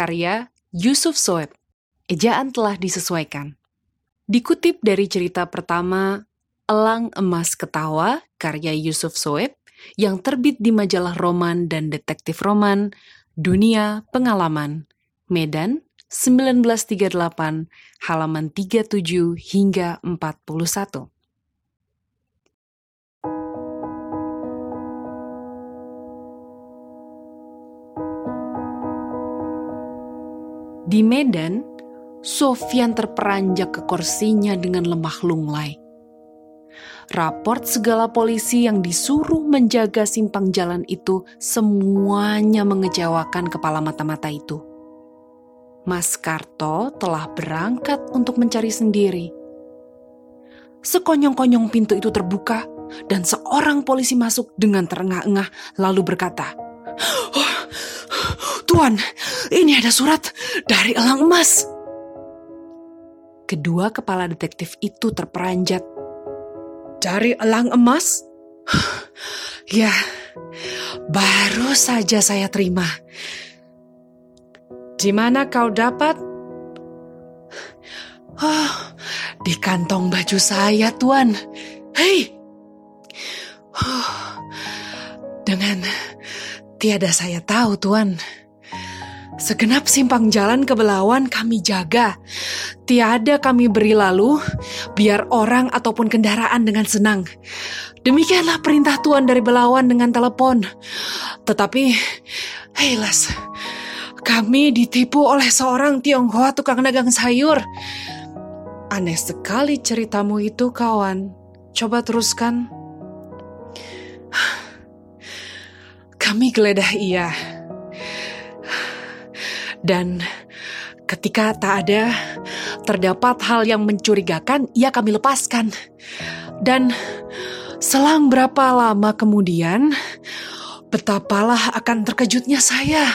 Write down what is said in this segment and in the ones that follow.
karya Yusuf Soeb. Ejaan telah disesuaikan. Dikutip dari cerita pertama Elang Emas Ketawa karya Yusuf Soeb yang terbit di majalah roman dan detektif roman Dunia Pengalaman, Medan, 1938, halaman 37 hingga 41. Di Medan, Sofian terperanjak ke kursinya dengan lemah lunglai. Raport segala polisi yang disuruh menjaga simpang jalan itu semuanya mengecewakan kepala mata-mata itu. Mas Karto telah berangkat untuk mencari sendiri. Sekonyong-konyong pintu itu terbuka dan seorang polisi masuk dengan terengah-engah lalu berkata, oh, Tuan, ini ada surat dari elang emas. Kedua kepala detektif itu terperanjat. Dari elang emas? ya, baru saja saya terima. Di mana kau dapat? Oh, di kantong baju saya, Tuan. Hei! Oh, dengan tiada saya tahu, Tuan. Segenap simpang jalan ke Belawan kami jaga. Tiada kami beri lalu, biar orang ataupun kendaraan dengan senang. Demikianlah perintah Tuan dari Belawan dengan telepon. Tetapi, helas, kami ditipu oleh seorang Tionghoa tukang dagang sayur. Aneh sekali ceritamu itu, kawan. Coba teruskan. Kami geledah iya dan ketika tak ada terdapat hal yang mencurigakan, ia kami lepaskan. Dan selang berapa lama kemudian, betapalah akan terkejutnya saya.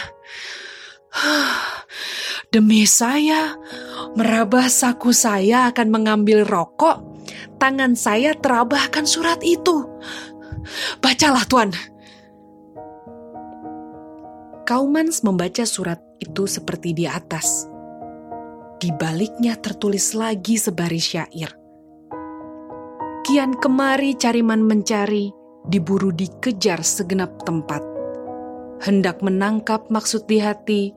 Demi saya, merabah saku saya akan mengambil rokok, tangan saya terabahkan surat itu. Bacalah, Tuan. Kaumans membaca surat itu seperti di atas. Di baliknya tertulis lagi sebaris syair. Kian kemari cariman mencari, diburu dikejar segenap tempat. Hendak menangkap maksud di hati,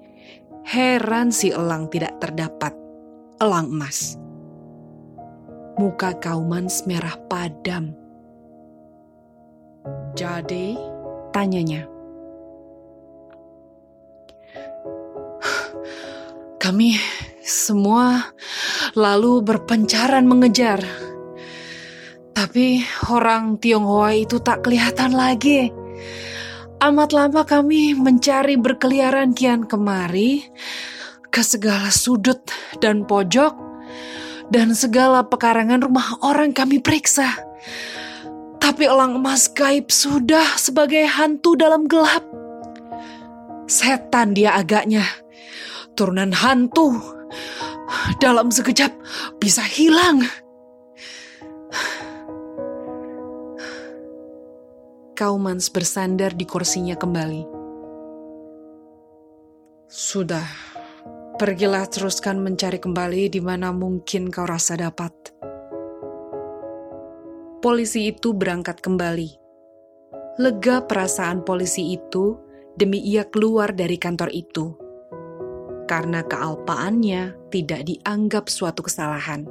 heran si elang tidak terdapat. Elang emas. Muka Kaumans merah padam. Jadi, tanyanya. Kami semua lalu berpencaran mengejar. Tapi orang Tionghoa itu tak kelihatan lagi. Amat lama kami mencari berkeliaran kian kemari ke segala sudut dan pojok dan segala pekarangan rumah orang kami periksa. Tapi elang emas gaib sudah sebagai hantu dalam gelap. Setan dia agaknya turunan hantu dalam sekejap bisa hilang. Kaumans bersandar di kursinya kembali. Sudah, pergilah teruskan mencari kembali di mana mungkin kau rasa dapat. Polisi itu berangkat kembali. Lega perasaan polisi itu demi ia keluar dari kantor itu karena kealpaannya tidak dianggap suatu kesalahan.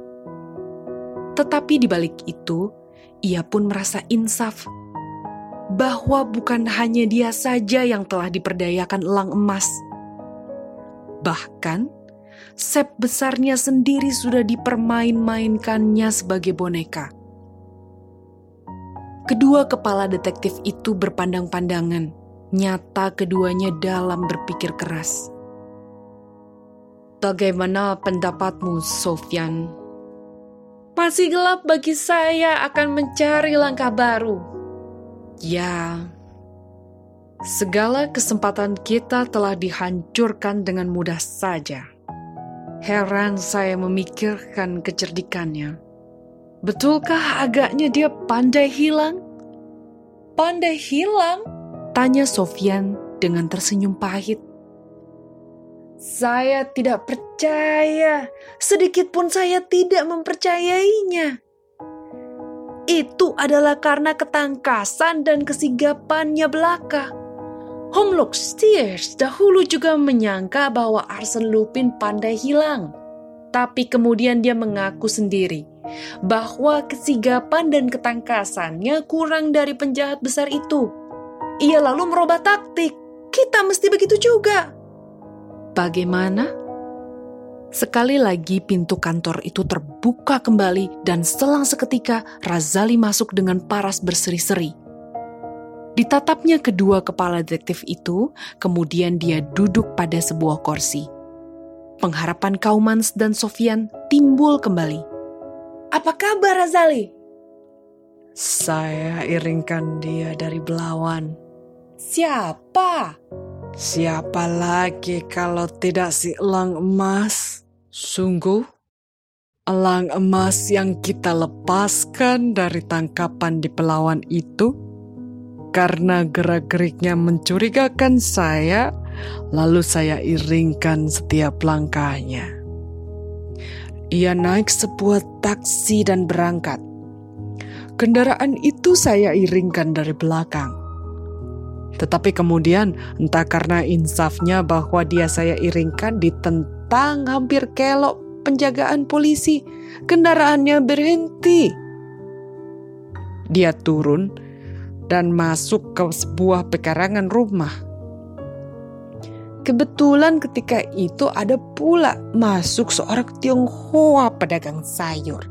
Tetapi di balik itu, ia pun merasa insaf bahwa bukan hanya dia saja yang telah diperdayakan elang emas. Bahkan, sep besarnya sendiri sudah dipermain-mainkannya sebagai boneka. Kedua kepala detektif itu berpandang-pandangan, nyata keduanya dalam berpikir keras Bagaimana pendapatmu, Sofyan? Masih gelap bagi saya akan mencari langkah baru. Ya, segala kesempatan kita telah dihancurkan dengan mudah saja. Heran saya memikirkan kecerdikannya. Betulkah agaknya dia pandai hilang? Pandai hilang? Tanya Sofian dengan tersenyum pahit. Saya tidak percaya, sedikit pun saya tidak mempercayainya. Itu adalah karena ketangkasan dan kesigapannya belaka. Homlock Steers dahulu juga menyangka bahwa Arsene Lupin pandai hilang. Tapi kemudian dia mengaku sendiri bahwa kesigapan dan ketangkasannya kurang dari penjahat besar itu. Ia lalu merubah taktik. Kita mesti begitu juga. Bagaimana? Sekali lagi pintu kantor itu terbuka kembali dan selang seketika Razali masuk dengan paras berseri-seri. Ditatapnya kedua kepala detektif itu, kemudian dia duduk pada sebuah kursi. Pengharapan Kaumans dan Sofian timbul kembali. Apa kabar Razali? Saya iringkan dia dari Belawan. Siapa? Siapa lagi kalau tidak si elang emas? Sungguh, elang emas yang kita lepaskan dari tangkapan di Pelawan itu karena gerak-geriknya mencurigakan saya, lalu saya iringkan setiap langkahnya. Ia naik sebuah taksi dan berangkat. Kendaraan itu saya iringkan dari belakang. Tetapi kemudian, entah karena insafnya bahwa dia saya iringkan ditentang hampir kelok penjagaan polisi, kendaraannya berhenti. Dia turun dan masuk ke sebuah pekarangan rumah. Kebetulan ketika itu ada pula masuk seorang Tionghoa pedagang sayur.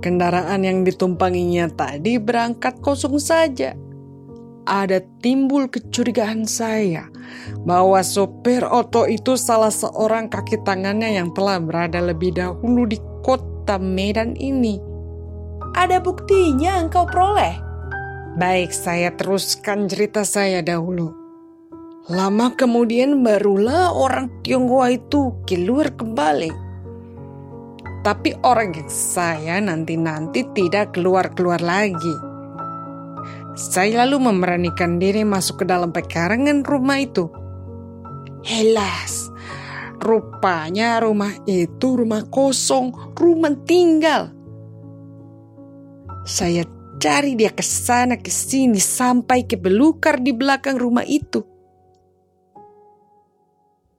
Kendaraan yang ditumpanginya tadi berangkat kosong saja. Ada timbul kecurigaan saya bahwa sopir oto itu salah seorang kaki tangannya yang telah berada lebih dahulu di kota Medan ini. Ada buktinya engkau peroleh? Baik, saya teruskan cerita saya dahulu. Lama kemudian barulah orang Tionghoa itu keluar kembali. Tapi orang yang saya nanti-nanti tidak keluar-keluar lagi. Saya lalu memberanikan diri masuk ke dalam pekarangan rumah itu. Helas, rupanya rumah itu rumah kosong, rumah tinggal. Saya cari dia ke sana ke sini sampai ke belukar di belakang rumah itu.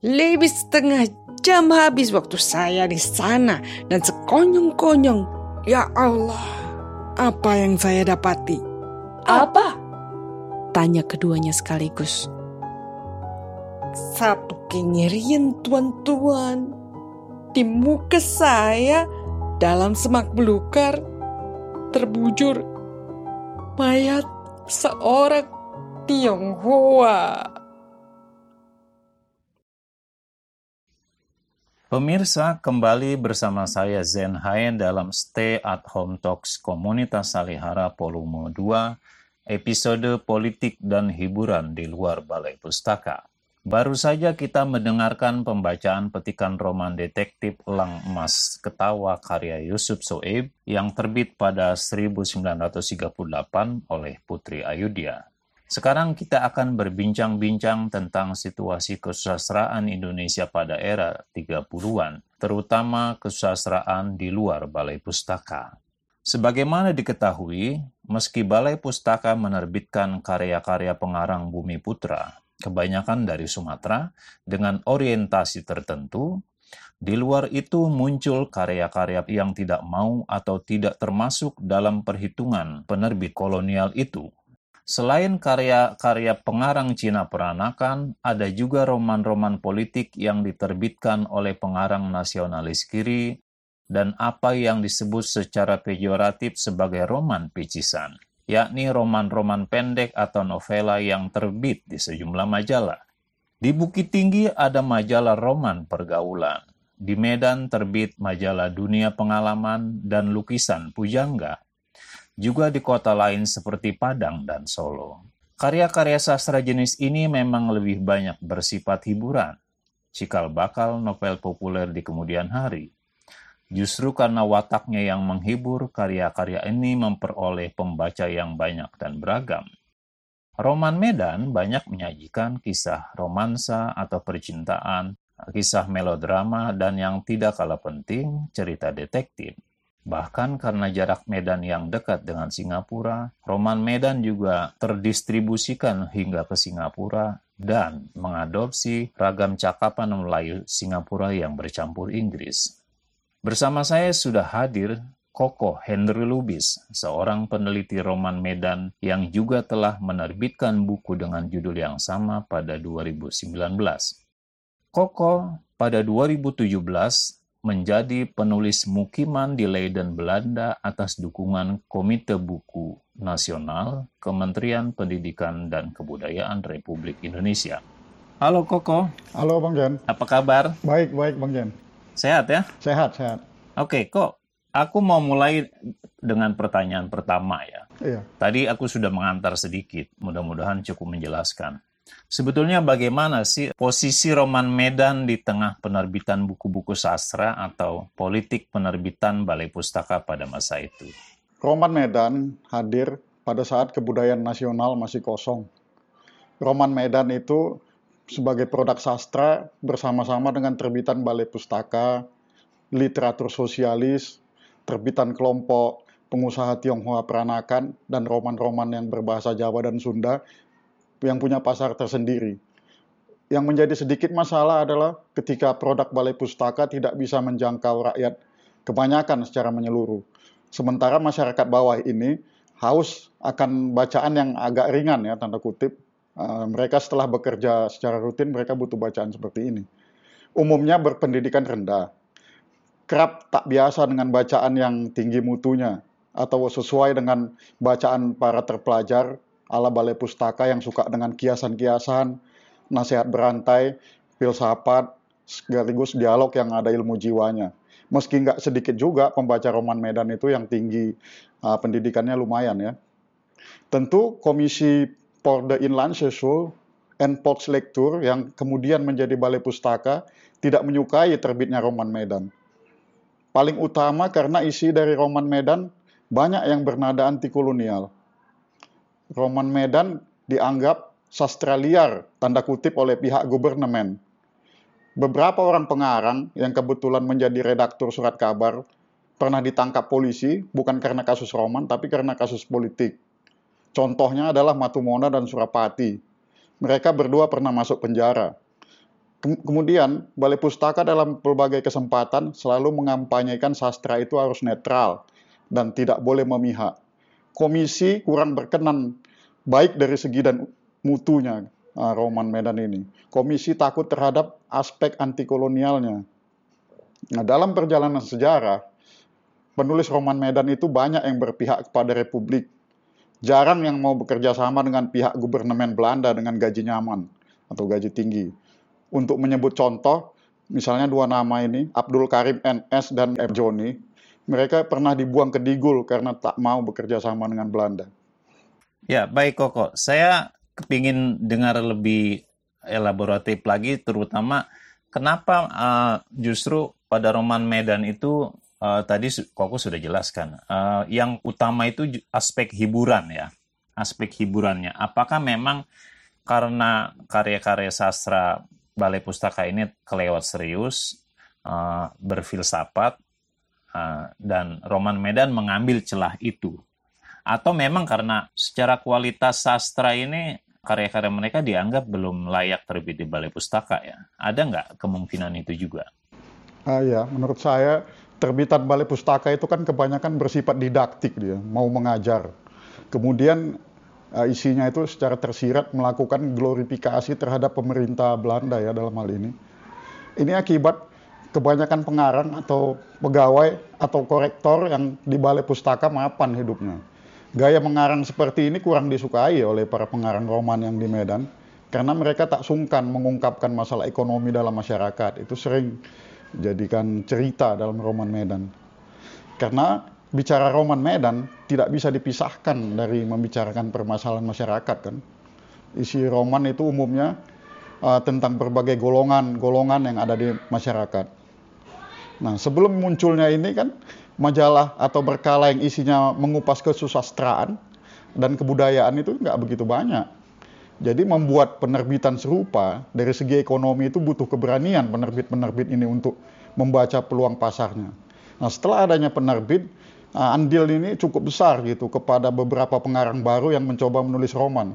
Lebih setengah jam habis waktu saya di sana dan sekonyong-konyong. Ya Allah, apa yang saya dapati? Apa? Tanya keduanya sekaligus. Satu kenyerian tuan-tuan di muka saya dalam semak belukar terbujur mayat seorang Tionghoa. Pemirsa, kembali bersama saya Zen Haen dalam Stay at Home Talks Komunitas Salihara Volume 2, episode politik dan hiburan di luar Balai Pustaka. Baru saja kita mendengarkan pembacaan petikan roman detektif Elang Emas Ketawa karya Yusuf Soeb yang terbit pada 1938 oleh Putri Ayudya. Sekarang kita akan berbincang-bincang tentang situasi kesusastraan Indonesia pada era 30-an, terutama kesusastraan di luar Balai Pustaka. Sebagaimana diketahui, meski Balai Pustaka menerbitkan karya-karya pengarang Bumi Putra, kebanyakan dari Sumatera, dengan orientasi tertentu, di luar itu muncul karya-karya yang tidak mau atau tidak termasuk dalam perhitungan penerbit kolonial itu Selain karya-karya pengarang Cina peranakan, ada juga roman-roman politik yang diterbitkan oleh pengarang nasionalis kiri dan apa yang disebut secara pejoratif sebagai roman picisan, yakni roman-roman pendek atau novela yang terbit di sejumlah majalah. Di Bukit Tinggi ada majalah roman pergaulan. Di Medan terbit majalah Dunia Pengalaman dan Lukisan Pujangga. Juga di kota lain seperti Padang dan Solo. Karya-karya sastra jenis ini memang lebih banyak bersifat hiburan, cikal bakal novel populer di kemudian hari. Justru karena wataknya yang menghibur, karya-karya ini memperoleh pembaca yang banyak dan beragam. Roman Medan banyak menyajikan kisah romansa atau percintaan, kisah melodrama, dan yang tidak kalah penting, cerita detektif. Bahkan karena jarak Medan yang dekat dengan Singapura, roman Medan juga terdistribusikan hingga ke Singapura dan mengadopsi ragam cakapan Melayu Singapura yang bercampur Inggris. Bersama saya sudah hadir Koko Henry Lubis, seorang peneliti roman Medan yang juga telah menerbitkan buku dengan judul yang sama pada 2019. Koko pada 2017 menjadi penulis mukiman di Leiden, Belanda atas dukungan Komite Buku Nasional Kementerian Pendidikan dan Kebudayaan Republik Indonesia. Halo Koko. Halo Bang Jen. Apa kabar? Baik, baik Bang Jen. Sehat ya? Sehat, sehat. Oke, kok Aku mau mulai dengan pertanyaan pertama ya. Iya. Tadi aku sudah mengantar sedikit, mudah-mudahan cukup menjelaskan. Sebetulnya bagaimana sih posisi Roman Medan di tengah penerbitan buku-buku sastra atau politik penerbitan Balai Pustaka pada masa itu? Roman Medan hadir pada saat kebudayaan nasional masih kosong. Roman Medan itu sebagai produk sastra bersama-sama dengan terbitan Balai Pustaka, literatur sosialis, terbitan kelompok pengusaha Tionghoa Peranakan dan roman-roman yang berbahasa Jawa dan Sunda yang punya pasar tersendiri. Yang menjadi sedikit masalah adalah ketika produk Balai Pustaka tidak bisa menjangkau rakyat kebanyakan secara menyeluruh. Sementara masyarakat bawah ini haus akan bacaan yang agak ringan ya tanda kutip. Uh, mereka setelah bekerja secara rutin mereka butuh bacaan seperti ini. Umumnya berpendidikan rendah kerap tak biasa dengan bacaan yang tinggi mutunya atau sesuai dengan bacaan para terpelajar ala balai pustaka yang suka dengan kiasan-kiasan, nasihat berantai, filsafat, sekaligus dialog yang ada ilmu jiwanya. Meski nggak sedikit juga pembaca roman Medan itu yang tinggi uh, pendidikannya lumayan ya. Tentu Komisi Porde Inland Sesul and Lektur yang kemudian menjadi balai pustaka tidak menyukai terbitnya roman Medan Paling utama karena isi dari roman Medan banyak yang bernada anti kolonial. Roman Medan dianggap sastra liar, tanda kutip oleh pihak gubernemen. Beberapa orang pengarang yang kebetulan menjadi redaktur surat kabar pernah ditangkap polisi bukan karena kasus roman tapi karena kasus politik. Contohnya adalah Matumona dan Surapati. Mereka berdua pernah masuk penjara. Kemudian, Balai Pustaka dalam berbagai kesempatan selalu mengampanyekan sastra itu harus netral dan tidak boleh memihak. Komisi kurang berkenan baik dari segi dan mutunya uh, roman Medan ini. Komisi takut terhadap aspek anti kolonialnya. Nah, dalam perjalanan sejarah, penulis roman Medan itu banyak yang berpihak kepada Republik. Jarang yang mau bekerja sama dengan pihak gubernemen Belanda dengan gaji nyaman atau gaji tinggi untuk menyebut contoh, misalnya dua nama ini, Abdul Karim NS dan M. Joni, mereka pernah dibuang ke Digul karena tak mau bekerja sama dengan Belanda. Ya, baik Koko. Saya kepingin dengar lebih elaboratif lagi, terutama kenapa uh, justru pada roman Medan itu uh, tadi Koko sudah jelaskan, uh, yang utama itu aspek hiburan ya, aspek hiburannya. Apakah memang karena karya-karya sastra balai pustaka ini kelewat serius, uh, berfilsafat, dan Roman Medan mengambil celah itu. Atau memang karena secara kualitas sastra ini karya-karya mereka dianggap belum layak terbit di balai pustaka ya. Ada nggak kemungkinan itu juga? Ah ya, menurut saya terbitan balai pustaka itu kan kebanyakan bersifat didaktik dia, mau mengajar. Kemudian uh, isinya itu secara tersirat melakukan glorifikasi terhadap pemerintah Belanda ya dalam hal ini. Ini akibat kebanyakan pengarang atau pegawai atau korektor yang di balai pustaka mapan hidupnya. Gaya mengarang seperti ini kurang disukai oleh para pengarang roman yang di Medan karena mereka tak sungkan mengungkapkan masalah ekonomi dalam masyarakat. Itu sering jadikan cerita dalam roman Medan. Karena bicara roman Medan tidak bisa dipisahkan dari membicarakan permasalahan masyarakat kan. Isi roman itu umumnya uh, tentang berbagai golongan-golongan yang ada di masyarakat. Nah, sebelum munculnya ini kan majalah atau berkala yang isinya mengupas kesusastraan dan kebudayaan itu nggak begitu banyak. Jadi membuat penerbitan serupa dari segi ekonomi itu butuh keberanian penerbit-penerbit ini untuk membaca peluang pasarnya. Nah setelah adanya penerbit, uh, andil ini cukup besar gitu kepada beberapa pengarang baru yang mencoba menulis roman.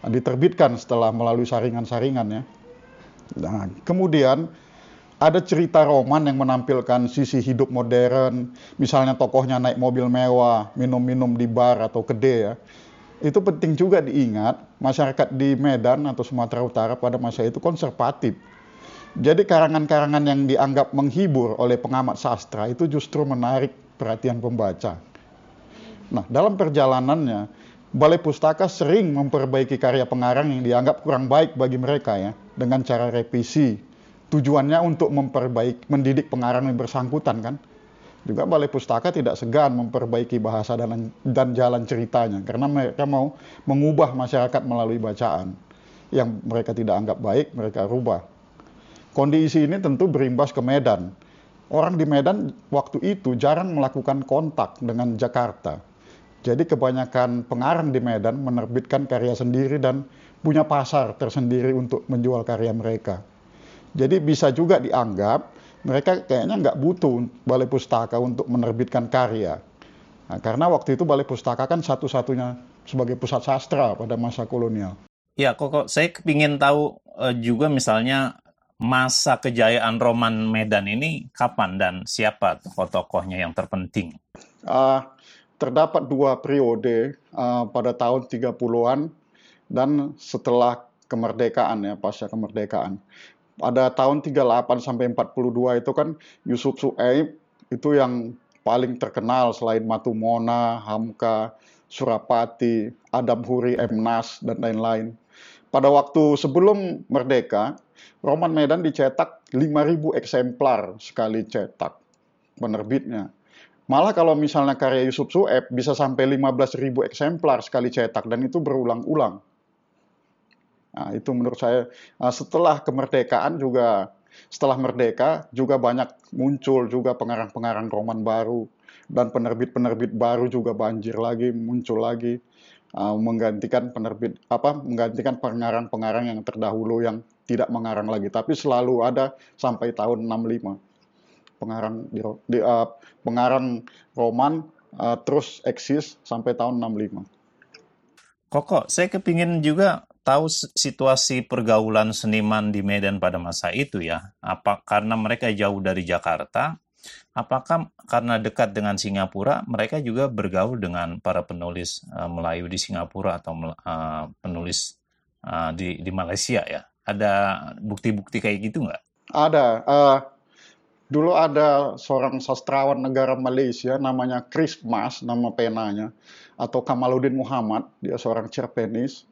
Diterbitkan setelah melalui saringan-saringan ya. Nah, kemudian ada cerita roman yang menampilkan sisi hidup modern, misalnya tokohnya naik mobil mewah, minum-minum di bar atau kede ya itu penting juga diingat masyarakat di Medan atau Sumatera Utara pada masa itu konservatif. Jadi karangan-karangan yang dianggap menghibur oleh pengamat sastra itu justru menarik perhatian pembaca. Nah, dalam perjalanannya, Balai Pustaka sering memperbaiki karya pengarang yang dianggap kurang baik bagi mereka ya, dengan cara revisi. Tujuannya untuk memperbaiki, mendidik pengarang yang bersangkutan kan juga Balai Pustaka tidak segan memperbaiki bahasa dan, dan jalan ceritanya karena mereka mau mengubah masyarakat melalui bacaan yang mereka tidak anggap baik mereka rubah. Kondisi ini tentu berimbas ke Medan. Orang di Medan waktu itu jarang melakukan kontak dengan Jakarta. Jadi kebanyakan pengarang di Medan menerbitkan karya sendiri dan punya pasar tersendiri untuk menjual karya mereka. Jadi bisa juga dianggap mereka kayaknya nggak butuh balai pustaka untuk menerbitkan karya. Nah, karena waktu itu balai pustaka kan satu-satunya sebagai pusat sastra pada masa kolonial. Ya, kok saya kepingin tahu uh, juga misalnya masa kejayaan roman Medan ini kapan dan siapa tokoh-tokohnya yang terpenting? Uh, terdapat dua periode uh, pada tahun 30-an dan setelah kemerdekaan ya, pasca kemerdekaan pada tahun 38 sampai 42 itu kan Yusuf Su'aib itu yang paling terkenal selain Matumona, Hamka, Surapati, Adam Huri, Emnas, dan lain-lain. Pada waktu sebelum merdeka, Roman Medan dicetak 5.000 eksemplar sekali cetak penerbitnya. Malah kalau misalnya karya Yusuf Su'eb bisa sampai 15.000 eksemplar sekali cetak dan itu berulang-ulang. Nah, itu menurut saya nah, setelah kemerdekaan juga setelah merdeka juga banyak muncul juga pengarang-pengarang roman baru dan penerbit-penerbit baru juga banjir lagi muncul lagi uh, menggantikan penerbit apa menggantikan pengarang-pengarang yang terdahulu yang tidak mengarang lagi. Tapi selalu ada sampai tahun 65 pengarang di, di uh, pengarang roman uh, terus eksis sampai tahun 65 Kok saya kepingin juga tahu situasi pergaulan seniman di Medan pada masa itu ya? Apa karena mereka jauh dari Jakarta? Apakah karena dekat dengan Singapura, mereka juga bergaul dengan para penulis uh, Melayu di Singapura atau uh, penulis uh, di, di Malaysia ya? Ada bukti-bukti kayak gitu nggak? Ada. Uh, dulu ada seorang sastrawan negara Malaysia namanya Chris Mas, nama penanya, atau Kamaluddin Muhammad, dia seorang Cerpenis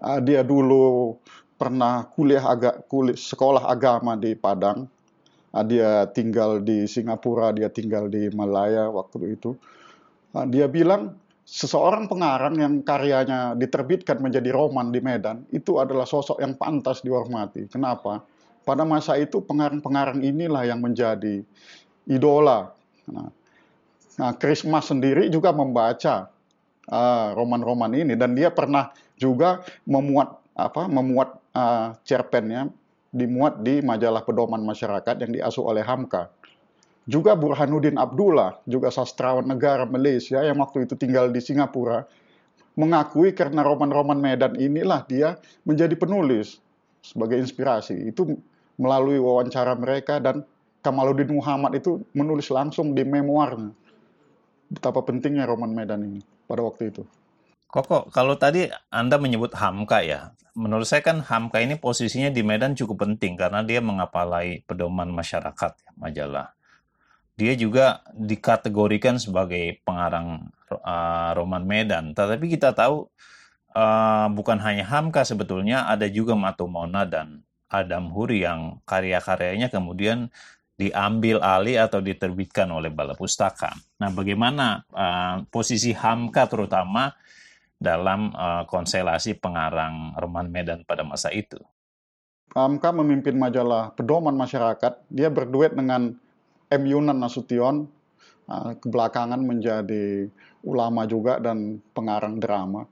uh, dia dulu pernah kuliah agak kuliah sekolah agama di Padang. Uh, dia tinggal di Singapura, dia tinggal di Malaya waktu itu. Uh, dia bilang seseorang pengarang yang karyanya diterbitkan menjadi roman di Medan itu adalah sosok yang pantas dihormati. Kenapa? Pada masa itu pengarang-pengarang inilah yang menjadi idola. Nah, nah sendiri juga membaca roman-roman uh, ini dan dia pernah juga memuat apa memuat uh, cerpennya dimuat di majalah pedoman masyarakat yang diasuh oleh Hamka. Juga Burhanuddin Abdullah, juga sastrawan negara Malaysia yang waktu itu tinggal di Singapura, mengakui karena roman-roman Medan inilah dia menjadi penulis sebagai inspirasi. Itu melalui wawancara mereka dan Kamaluddin Muhammad itu menulis langsung di memoarnya. Betapa pentingnya roman Medan ini pada waktu itu. Koko, kalau tadi Anda menyebut Hamka ya, menurut saya kan Hamka ini posisinya di Medan cukup penting karena dia mengapalai pedoman masyarakat majalah. Dia juga dikategorikan sebagai pengarang uh, roman Medan. Tetapi kita tahu uh, bukan hanya Hamka sebetulnya, ada juga Matumona dan Adam Huri yang karya-karyanya kemudian diambil alih atau diterbitkan oleh Bala Pustaka. Nah, bagaimana uh, posisi Hamka terutama dalam uh, konstelasi pengarang roman Medan pada masa itu? Hamka memimpin majalah Pedoman Masyarakat. Dia berduet dengan M. Yunan Nasution, uh, kebelakangan menjadi ulama juga dan pengarang drama.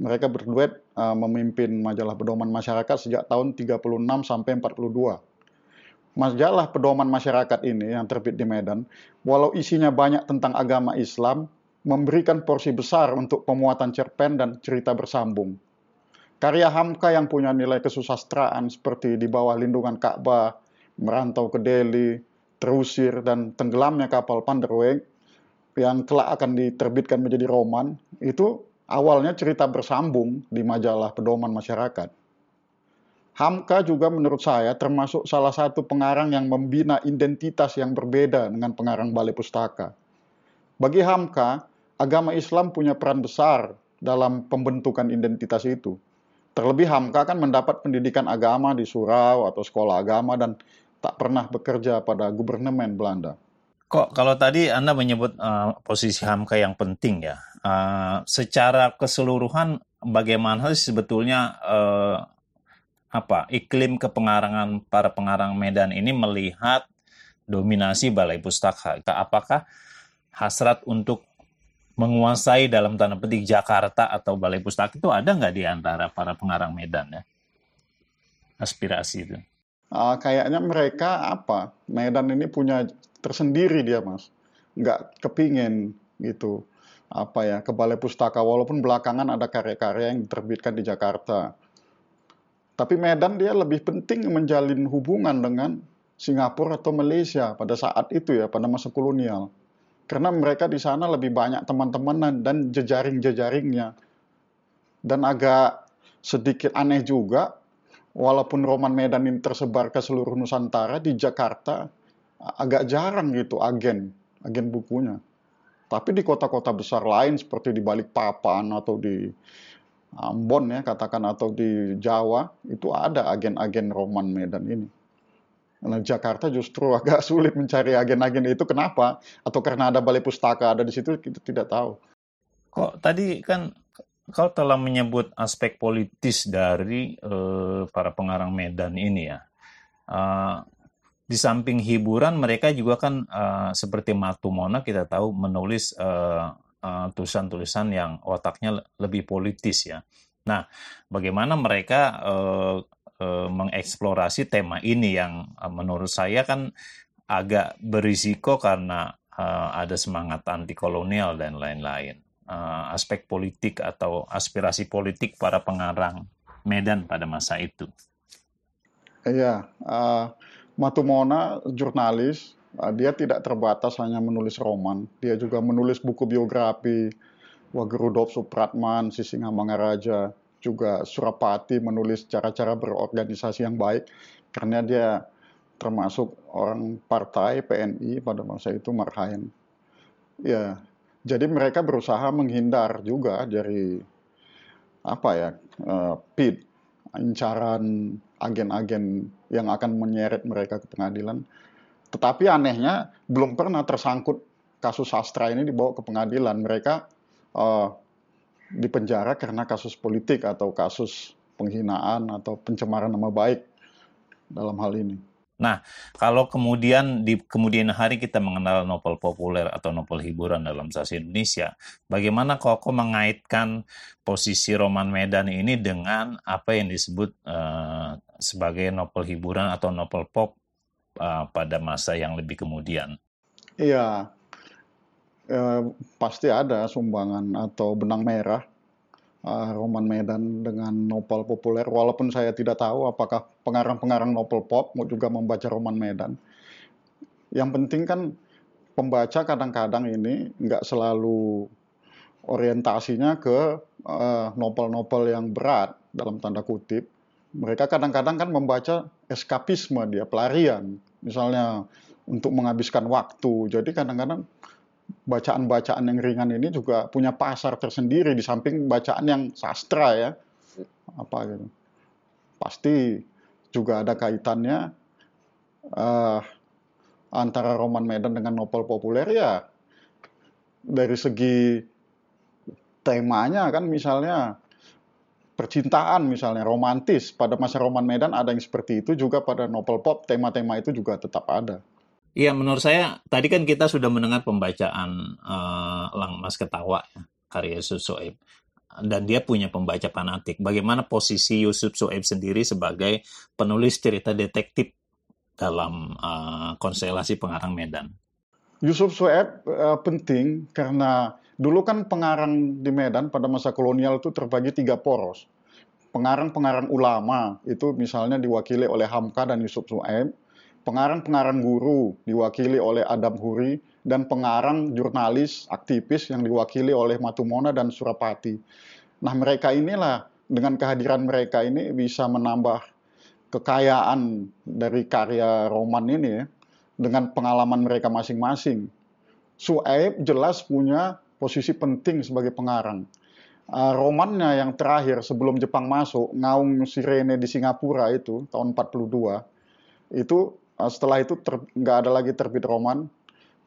Mereka berduet uh, memimpin majalah pedoman masyarakat sejak tahun 36 sampai 42. Majalah pedoman masyarakat ini yang terbit di Medan, walau isinya banyak tentang agama Islam, memberikan porsi besar untuk pemuatan cerpen dan cerita bersambung. Karya Hamka yang punya nilai kesusastraan seperti Di bawah lindungan Ka'bah, Merantau ke Delhi, Terusir, dan Tenggelamnya Kapal Panderweg yang kelak akan diterbitkan menjadi roman, itu awalnya cerita bersambung di majalah pedoman masyarakat. Hamka juga menurut saya termasuk salah satu pengarang yang membina identitas yang berbeda dengan pengarang Balai Pustaka. Bagi Hamka, agama Islam punya peran besar dalam pembentukan identitas itu. Terlebih Hamka kan mendapat pendidikan agama di surau atau sekolah agama dan tak pernah bekerja pada gubernemen Belanda. Kok kalau tadi Anda menyebut uh, posisi Hamka yang penting ya, uh, secara keseluruhan bagaimana sih sebetulnya uh, apa iklim kepengarangan para pengarang Medan ini melihat dominasi Balai Pustaka? Apakah hasrat untuk menguasai dalam tanda petik Jakarta atau Balai Pustaka itu ada nggak di antara para pengarang Medan ya? Aspirasi itu. Uh, kayaknya mereka apa? Medan ini punya tersendiri dia mas, nggak kepingin gitu apa ya ke Balai Pustaka walaupun belakangan ada karya-karya yang diterbitkan di Jakarta. Tapi Medan dia lebih penting menjalin hubungan dengan Singapura atau Malaysia pada saat itu ya pada masa kolonial. Karena mereka di sana lebih banyak teman-teman dan jejaring-jejaringnya. Dan agak sedikit aneh juga walaupun roman Medan ini tersebar ke seluruh Nusantara di Jakarta agak jarang gitu agen agen bukunya. Tapi di kota-kota besar lain seperti di Balikpapan atau di Ambon ya katakan atau di Jawa itu ada agen-agen Roman Medan ini. Nah, Jakarta justru agak sulit mencari agen-agen itu kenapa? Atau karena ada balai pustaka ada di situ kita tidak tahu. Kok tadi kan kau telah menyebut aspek politis dari uh, para pengarang Medan ini ya. Uh, di samping hiburan mereka juga kan uh, seperti Matumona kita tahu menulis uh, uh, tulisan-tulisan yang otaknya lebih politis ya. Nah, bagaimana mereka uh, uh, mengeksplorasi tema ini yang uh, menurut saya kan agak berisiko karena uh, ada semangat anti kolonial dan lain-lain. Aspek politik atau aspirasi politik para pengarang Medan pada masa itu. Iya, uh, Matumona jurnalis, uh, dia tidak terbatas hanya menulis roman, dia juga menulis buku biografi Wagerudop Supratman, Sisingamangaraja, juga Surapati menulis cara-cara berorganisasi yang baik karena dia termasuk orang partai PNI pada masa itu Marhaen. Ya, jadi mereka berusaha menghindar juga dari apa ya, uh, PID, incaran agen-agen yang akan menyeret mereka ke pengadilan. Tetapi anehnya belum pernah tersangkut kasus sastra ini dibawa ke pengadilan. Mereka uh, dipenjara karena kasus politik atau kasus penghinaan atau pencemaran nama baik dalam hal ini. Nah, kalau kemudian di kemudian hari kita mengenal novel populer atau novel hiburan dalam bahasa Indonesia, bagaimana Koko mengaitkan posisi Roman Medan ini dengan apa yang disebut uh, sebagai novel hiburan atau novel pop uh, pada masa yang lebih kemudian? Iya, eh, pasti ada sumbangan atau benang merah uh, Roman Medan dengan novel populer, walaupun saya tidak tahu apakah pengarang-pengarang novel pop juga membaca Roman Medan. Yang penting kan pembaca kadang-kadang ini nggak selalu orientasinya ke novel-novel uh, yang berat dalam tanda kutip. Mereka kadang-kadang kan membaca eskapisme dia, pelarian. Misalnya untuk menghabiskan waktu. Jadi kadang-kadang bacaan-bacaan yang ringan ini juga punya pasar tersendiri di samping bacaan yang sastra ya. Apa gitu. Pasti juga ada kaitannya uh, antara roman Medan dengan novel populer ya. Dari segi temanya kan misalnya percintaan misalnya romantis. Pada masa roman Medan ada yang seperti itu juga pada novel pop tema-tema itu juga tetap ada. Iya, menurut saya tadi kan kita sudah mendengar pembacaan uh, Lang Mas Ketawa ya, karya Yusuf Soeb dan dia punya pembaca fanatik. Bagaimana posisi Yusuf Soeb sendiri sebagai penulis cerita detektif dalam uh, konstelasi pengarang Medan? Yusuf Soeb uh, penting karena dulu kan pengarang di Medan pada masa kolonial itu terbagi tiga poros. Pengarang-pengarang ulama itu misalnya diwakili oleh Hamka dan Yusuf Soeb pengarang-pengarang guru diwakili oleh Adam Huri, dan pengarang jurnalis aktivis yang diwakili oleh Matumona dan Surapati. Nah mereka inilah dengan kehadiran mereka ini bisa menambah kekayaan dari karya roman ini ya, dengan pengalaman mereka masing-masing. Suaib jelas punya posisi penting sebagai pengarang. Uh, romannya yang terakhir sebelum Jepang masuk, Ngaung Sirene di Singapura itu tahun 42, itu setelah itu nggak ada lagi terbit roman,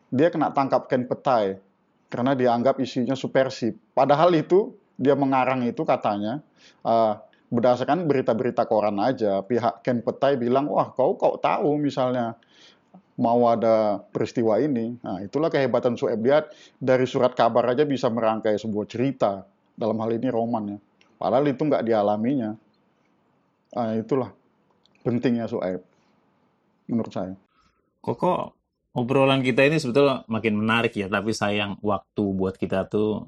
dia kena tangkap Ken Petai karena dianggap isinya subversif. Padahal itu dia mengarang itu katanya uh, berdasarkan berita-berita koran aja. Pihak Ken Petai bilang, wah kau kau tahu misalnya mau ada peristiwa ini. Nah, itulah kehebatan Sueb dia dari surat kabar aja bisa merangkai sebuah cerita. Dalam hal ini roman ya. Padahal itu nggak dialaminya. Nah, itulah pentingnya Sueb menurut saya. Koko, obrolan kita ini sebetulnya makin menarik ya, tapi sayang waktu buat kita tuh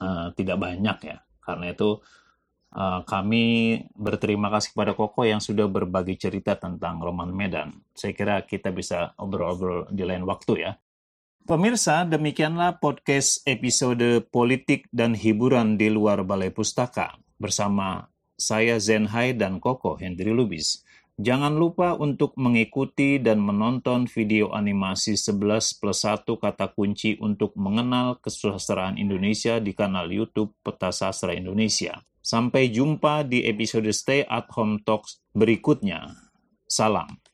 uh, tidak banyak ya. Karena itu uh, kami berterima kasih kepada Koko yang sudah berbagi cerita tentang Roman Medan. Saya kira kita bisa obrol-obrol di lain waktu ya. Pemirsa, demikianlah podcast episode politik dan hiburan di luar Balai Pustaka bersama saya Zenhai dan Koko Hendri Lubis. Jangan lupa untuk mengikuti dan menonton video animasi 11 plus 1 kata kunci untuk mengenal kesusastraan Indonesia di kanal YouTube Peta Sastra Indonesia. Sampai jumpa di episode Stay at Home Talks berikutnya. Salam.